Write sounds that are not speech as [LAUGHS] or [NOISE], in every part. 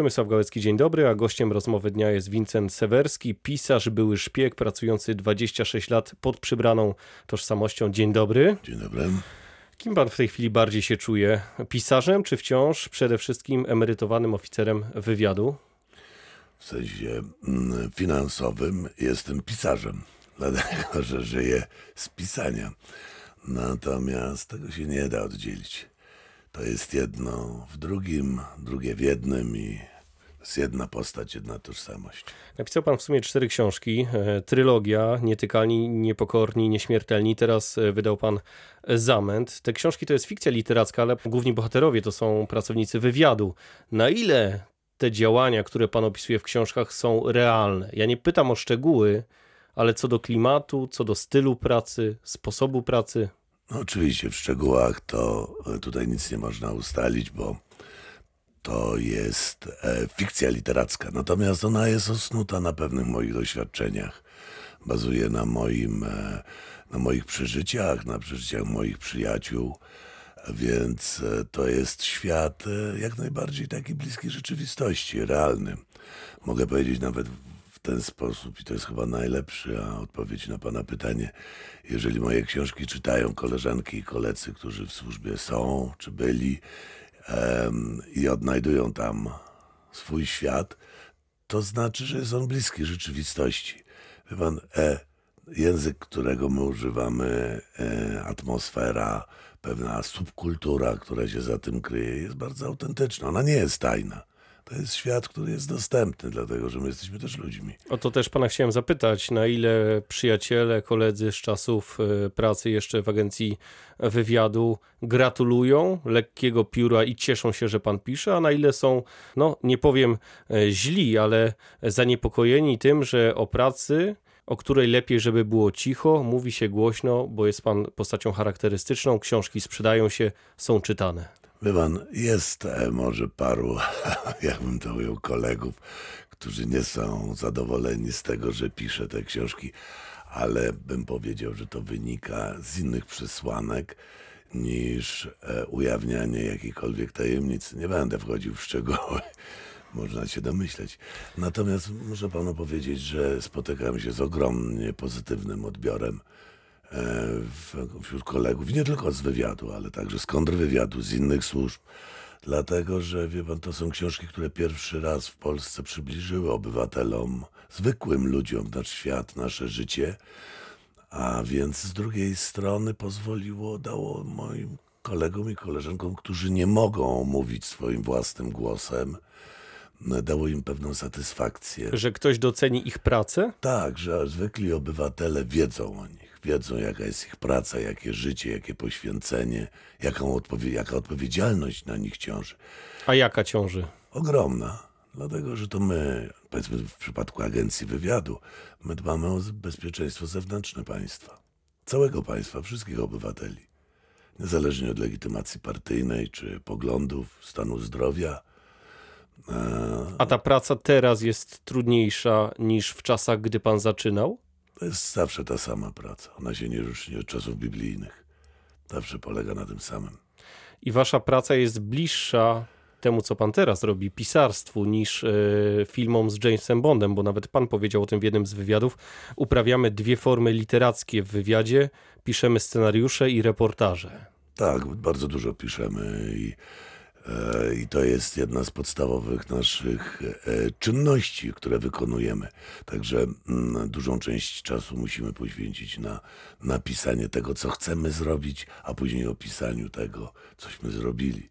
Przemysław Gałecki, dzień dobry, a gościem rozmowy dnia jest Wincent Sewerski, pisarz, były szpieg, pracujący 26 lat pod przybraną tożsamością. Dzień dobry. Dzień dobry. Kim pan w tej chwili bardziej się czuje? Pisarzem, czy wciąż przede wszystkim emerytowanym oficerem wywiadu? W sensie mm, finansowym jestem pisarzem, [LAUGHS] dlatego że żyję z pisania. Natomiast tego się nie da oddzielić. To jest jedno w drugim, drugie w jednym i jest jedna postać, jedna tożsamość. Napisał pan w sumie cztery książki. e, Trylogia, Nietykalni, Niepokorni, Nieśmiertelni. Teraz e, wydał pan Zamęt. Te książki to jest fikcja literacka, ale główni bohaterowie to są pracownicy wywiadu. Na ile te działania, które pan opisuje w książkach są realne? Ja nie pytam o szczegóły, ale co do klimatu, co do stylu pracy, sposobu pracy. No oczywiście w szczegółach to e, tutaj nic nie można ustalić, bo to jest e, fikcja literacka. Natomiast ona jest osnuta na pewnych moich doświadczeniach. Bazuje na, moim, e, na moich przeżyciach, na przeżyciach moich przyjaciół. Więc e, to jest świat e, jak najbardziej taki bliski rzeczywistości, realny. Mogę powiedzieć nawet w ten sposób, i to jest chyba najlepsza odpowiedź na Pana pytanie. Jeżeli moje książki czytają koleżanki i koledzy, którzy w służbie są czy byli i odnajdują tam swój świat, to znaczy, że jest on bliski rzeczywistości. Wie pan, e, język, którego my używamy, e, atmosfera, pewna subkultura, która się za tym kryje, jest bardzo autentyczna. Ona nie jest tajna. To jest świat, który jest dostępny, dlatego że my jesteśmy też ludźmi. O to też pana chciałem zapytać, na ile przyjaciele, koledzy z czasów e, pracy jeszcze w agencji wywiadu gratulują lekkiego pióra i cieszą się, że pan pisze, a na ile są, no nie powiem e, źli, ale zaniepokojeni tym, że o pracy, o której lepiej, żeby było cicho, mówi się głośno, bo jest pan postacią charakterystyczną, książki sprzedają się, są czytane. Wie pan, jest e, może paru, [LAUGHS] jakbym to ujął, kolegów, którzy nie są zadowoleni z tego, że piszę te książki, ale bym powiedział, że to wynika z innych przesłanek niż e, ujawnianie jakiejkolwiek tajemnicy. Nie będę wchodził w szczegóły. [LAUGHS] Można się domyśleć. Natomiast muszę panu powiedzieć, że spotykam się z ogromnie pozytywnym odbiorem w- wśród kolegów, nie tylko z wywiadu, ale także z kontrwywiadu, z innych służb. Dlatego, że wie pan, to są książki, które pierwszy raz w Polsce przybliżyły obywatelom, zwykłym ludziom nasz świat, nasze życie, a więc z drugiej strony pozwoliło, dało moim kolegom i koleżankom, którzy nie mogą mówić swoim własnym głosem, dało im pewną satysfakcję. Że ktoś doceni ich pracę? Tak, że zwykli obywatele wiedzą o nich, wiedzą jaka jest ich praca, jakie życie, jakie poświęcenie, jaką odpowie- jaka odpowiedzialność na nich ciąży. A jaka ciąży? Ogromna, dlatego że to my, powiedzmy w przypadku agencji wywiadu, my dbamy o bezpieczeństwo zewnętrzne państwa, całego państwa, wszystkich obywateli. Niezależnie od legitymacji partyjnej czy poglądów, stanu zdrowia. E, A ta praca teraz jest trudniejsza niż w czasach, gdy pan zaczynał? To jest zawsze ta sama praca. Ona się nie różni od czasów biblijnych. Zawsze polega na tym samym. I wasza praca jest bliższa temu, co pan teraz robi, pisarstwu, niż e, filmom z Jamesem Bondem, bo nawet pan powiedział o tym w jednym z wywiadów. Uprawiamy dwie formy literackie w wywiadzie, piszemy scenariusze i reportaże. Tak, bardzo dużo piszemy i, i to jest jedna z podstawowych naszych e, czynności, które wykonujemy. Także mm, dużą część czasu musimy poświęcić na napisanie tego, co chcemy zrobić, a później opisaniu tego, cośmy zrobili.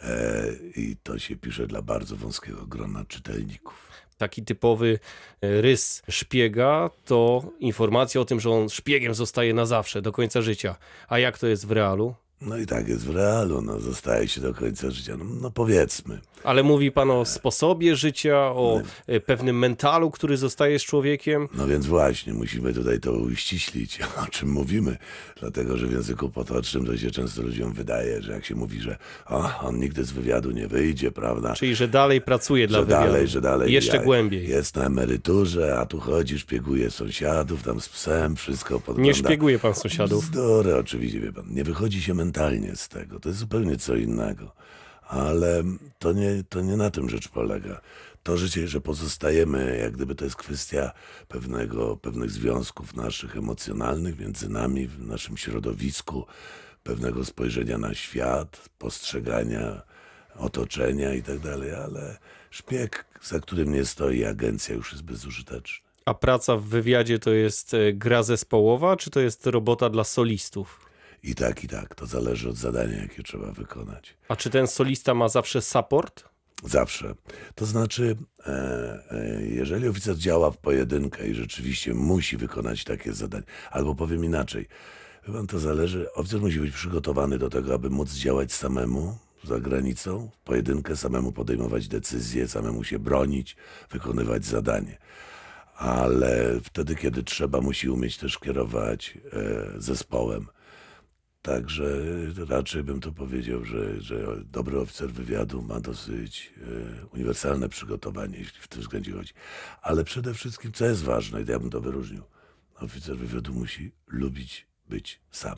E, I to się pisze dla bardzo wąskiego grona czytelników. Taki typowy e, rys szpiega to informacja o tym, że on szpiegiem zostaje na zawsze, do końca życia. A jak to jest w realu? No i tak jest w realu, no zostaje się do końca życia, no, no powiedzmy. Ale mówi pan o sposobie życia, o e, pewnym mentalu, który zostaje z człowiekiem. No więc właśnie, musimy tutaj to uściślić, [LAUGHS] o czym mówimy, dlatego że w języku potocznym to się często ludziom wydaje, że jak się mówi, że o, on nigdy z wywiadu nie wyjdzie, prawda? Czyli, że dalej pracuje dla że wywiadu. dalej, że dalej. Jeszcze ja- głębiej. Jest na emeryturze, a tu chodzi, szpieguje sąsiadów, tam z psem, wszystko podgląda. Nie szpieguje pan sąsiadów. Bzdury, oczywiście, wie pan. Nie wychodzi się mentalnie z tego. To jest zupełnie co innego. Ale to nie, to nie na tym rzecz polega. To życie, że pozostajemy, jak gdyby to jest kwestia pewnego, pewnych związków naszych emocjonalnych między nami, w naszym środowisku, pewnego spojrzenia na świat, postrzegania otoczenia i tak dalej, ale szpieg, za którym nie stoi agencja, już jest bezużyteczny. A praca w wywiadzie to jest e, gra zespołowa, czy to jest robota dla solistów? I tak, i tak. To zależy od zadania, jakie trzeba wykonać. A czy ten solista ma zawsze support? Zawsze. To znaczy, e, e, jeżeli oficer działa w pojedynkę i rzeczywiście musi wykonać takie zadanie, albo powiem inaczej, chyba to zależy, oficer musi być przygotowany do tego, aby móc działać samemu za granicą, w pojedynkę, samemu podejmować decyzje, samemu się bronić, wykonywać zadanie. Ale wtedy, kiedy trzeba, musi umieć też kierować e, zespołem. Także raczej bym to powiedział, że, że dobry oficer wywiadu ma dosyć e, uniwersalne przygotowanie, jeśli w tym względzie chodzi. Ale przede wszystkim, co jest ważne, i ja bym to wyróżnił, oficer wywiadu musi lubić być sam.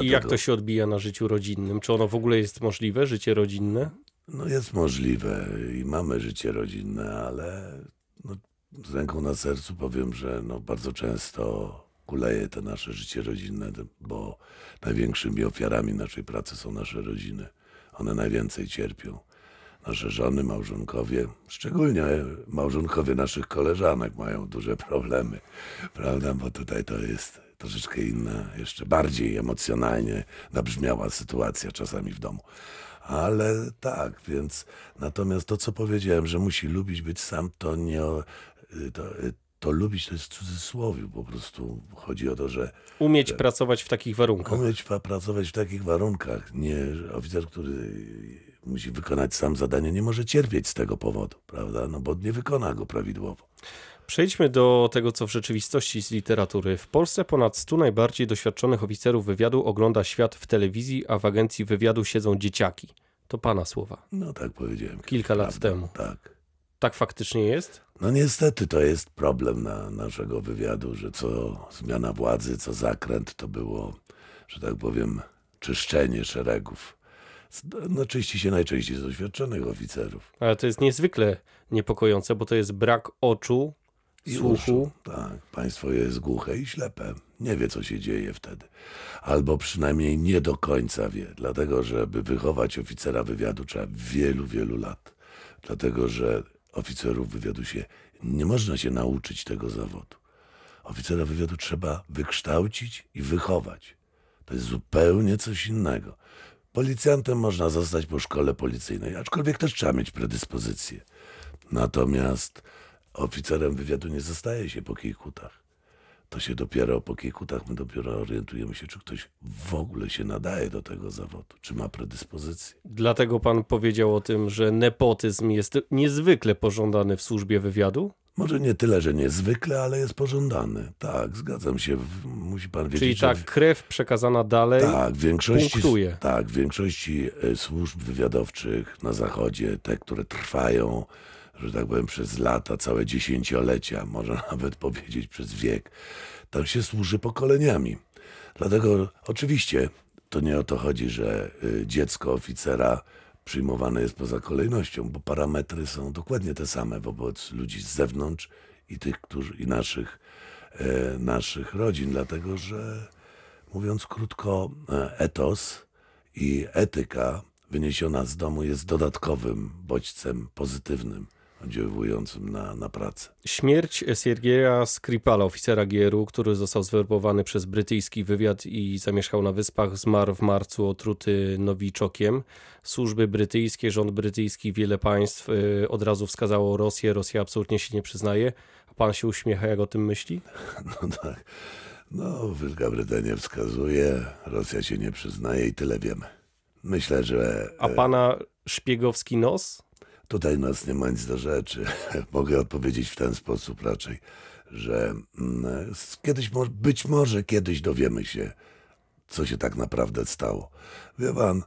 I jak to się odbija na życiu rodzinnym? Czy ono w ogóle jest możliwe, życie rodzinne? No jest możliwe i mamy życie rodzinne, ale no, z ręką na sercu powiem, że no, bardzo często kuleje to nasze życie rodzinne, bo największymi ofiarami naszej pracy są nasze rodziny. One najwięcej cierpią. Nasze żony, małżonkowie, szczególnie małżonkowie naszych koleżanek mają duże problemy, prawda? Bo tutaj to jest troszeczkę inna, jeszcze bardziej emocjonalnie nabrzmiała sytuacja czasami w domu. Ale tak, więc natomiast to, co powiedziałem, że musi lubić być sam, to nie. To, to lubić to jest w cudzysłowie, po prostu chodzi o to, że Umieć pracować w takich warunkach. umieć pracować w takich warunkach. Nie, oficer, który musi wykonać sam zadanie, nie może cierpieć z tego powodu, prawda? No bo nie wykona go prawidłowo. Przejdźmy do tego, co w rzeczywistości z literatury. W Polsce ponad 100 najbardziej doświadczonych oficerów wywiadu ogląda świat w telewizji, a w agencji wywiadu siedzą dzieciaki. To pana słowa. No tak powiedziałem. Kilka lat prawda, temu. Tak. Tak faktycznie jest? No niestety to jest problem na naszego wywiadu, że co zmiana władzy, co zakręt, to było, że tak powiem, czyszczenie szeregów. No czyści się najczęściej z doświadczonych oficerów. Ale to jest niezwykle niepokojące, bo to jest brak oczu, I słuchu. uszu. Tak, państwo jest głuche i ślepe. Nie wie, co się dzieje wtedy. Albo przynajmniej nie do końca wie. Dlatego, żeby wychować oficera wywiadu trzeba wielu, wielu lat. Dlatego, że oficerów wywiadu się nie można się nauczyć tego zawodu. Oficera wywiadu trzeba wykształcić i wychować. To jest zupełnie coś innego. Policjantem można zostać po szkole policyjnej, aczkolwiek też trzeba mieć predyspozycje. Natomiast oficerem wywiadu nie zostaje się po kiejkutach. To się dopiero po kiejkutach my dopiero orientujemy się, czy ktoś w ogóle się nadaje do tego zawodu, czy ma predyspozycje. Dlatego pan powiedział o tym, że nepotyzm jest niezwykle pożądany w służbie wywiadu? Może nie tyle, że niezwykle, ale jest pożądany. Tak, zgadzam się. Musi pan wiedzieć, Czyli że ta krew przekazana dalej Tak, w większości, punktuje. tak, w większości e, służb wywiadowczych na zachodzie, te, które trwają, że tak powiem, przez lata, całe dziesięciolecia, można [LAUGHS] nawet powiedzieć przez wiek, tam się służy pokoleniami. Dlatego oczywiście to nie o to chodzi, że y, dziecko oficera przyjmowane jest poza kolejnością, bo parametry są dokładnie te same wobec ludzi z zewnątrz i tych, którzy i naszych, e, naszych rodzin, dlatego że mówiąc krótko, e, etos i etyka wyniesiona z domu jest dodatkowym bodźcem pozytywnym, oddziaływującym na, na pracę. Śmierć Siergieja Skripala, oficera GRU, który został zwerbowany przez brytyjski wywiad i zamieszkał na wyspach, zmarł w marcu otruty nowiczokiem. Służby brytyjskie, rząd brytyjski, wiele państw y, od razu wskazało Rosję. Rosja absolutnie się nie przyznaje. A pan się uśmiecha, jak o tym myśli? [LAUGHS] No tak. No, Wielka Brytania wskazuje, Rosja się nie przyznaje i tyle wiemy. Myślę, że A pana szpiegowski nos? Tutaj nas nie ma nic do rzeczy. [LAUGHS] Mogę odpowiedzieć w ten sposób raczej, że mm, kiedyś, być może kiedyś dowiemy się, co się tak naprawdę stało. Wie pan,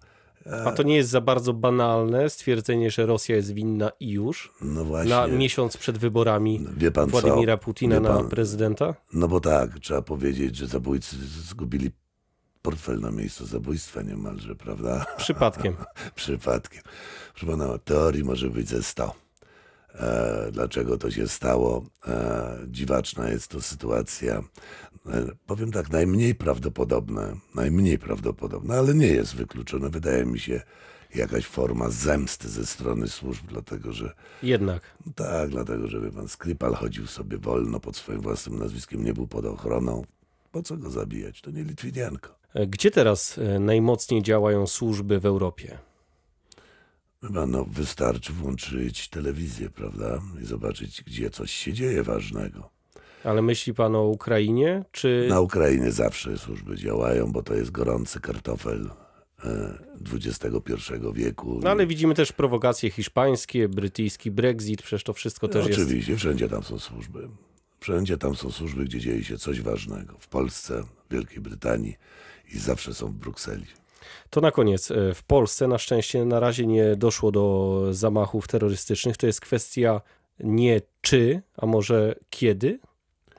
A to nie jest za bardzo banalne stwierdzenie, że Rosja jest winna i już? no właśnie... Na miesiąc przed wyborami Wie pan co? Władimira Putina Wie na pan- prezydenta? No bo tak, trzeba powiedzieć, że zabójcy zgubili portfel na miejscu zabójstwa niemalże, prawda? Przypadkiem. [LAUGHS] Przypadkiem. Proszę pana, teorii może być ze 100. E, dlaczego to się stało? E, dziwaczna jest to sytuacja. E, powiem tak, najmniej prawdopodobne, najmniej prawdopodobne, ale nie jest wykluczone. Wydaje mi się jakaś forma zemsty ze strony służb, dlatego że Jednak. no tak, dlatego że wie pan Skripal chodził sobie wolno pod swoim własnym nazwiskiem, nie był pod ochroną. Po co go zabijać? To nie Litwinianko. E, Gdzie teraz e, najmocniej działają służby w Europie? Chyba no, wystarczy włączyć telewizję, prawda? I zobaczyć, gdzie coś się dzieje ważnego. Ale myśli pan o Ukrainie, czy... Na Ukrainie zawsze służby działają, bo to jest gorący kartofel e, XXI wieku. No ale widzimy też prowokacje hiszpańskie, brytyjski Brexit, przecież to wszystko też jest... Oczywiście, wszędzie tam są służby. Wszędzie tam są służby, gdzie dzieje się coś ważnego. W Polsce, w Wielkiej Brytanii i zawsze są w Brukseli. To na koniec. e, W Polsce na szczęście na razie nie doszło do zamachów terrorystycznych. To jest kwestia nie czy, a może kiedy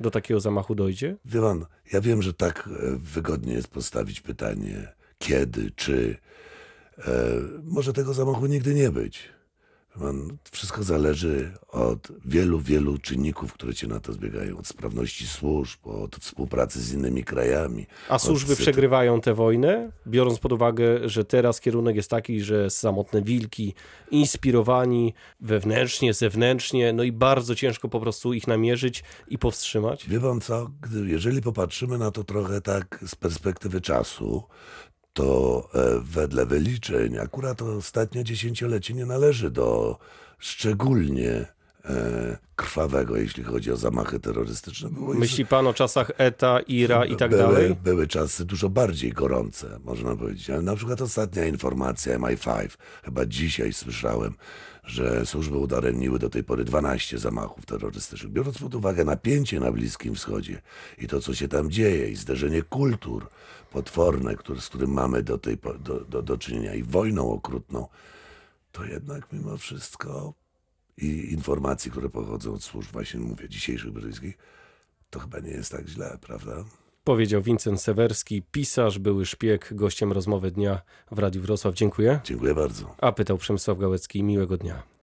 do takiego zamachu dojdzie? Wie pan, ja wiem, że tak e, wygodnie jest postawić pytanie, kiedy, czy. E, może tego zamachu nigdy nie być. Pan, wszystko zależy od wielu, wielu czynników, które się na to zbiegają. Od sprawności służb, od współpracy z innymi krajami. A służby przegrywają tę wojnę, biorąc pod uwagę, że teraz kierunek jest taki, że samotne wilki, inspirowani wewnętrznie, zewnętrznie, no i bardzo ciężko po prostu ich namierzyć i powstrzymać. Wie pan co, jeżeli popatrzymy na to trochę tak z perspektywy czasu, to e, wedle wyliczeń akurat ostatnie dziesięciolecie nie należy do szczególnie krwawego, jeśli chodzi o zamachy terrorystyczne. Było Myśli pan o czasach ETA, IRA i tak były, dalej? Były czasy dużo bardziej gorące, można powiedzieć. Ale na przykład ostatnia informacja MI5, chyba dzisiaj słyszałem, że służby udaremniły do tej pory 12 zamachów terrorystycznych. Biorąc pod uwagę napięcie na Bliskim Wschodzie i to, co się tam dzieje, i zderzenie kultur potworne, które, z którym mamy do, tej, do, do, do czynienia, i wojną okrutną, to jednak mimo wszystko i informacji, które pochodzą od służb, właśnie mówię, dzisiejszych brytyjskich, to chyba nie jest tak źle, prawda? Powiedział Wincent Sewerski, pisarz, były szpieg, gościem rozmowy dnia w Radiu Wrocław. Dziękuję. Dziękuję bardzo. A pytał Przemysław Gałecki, miłego dnia.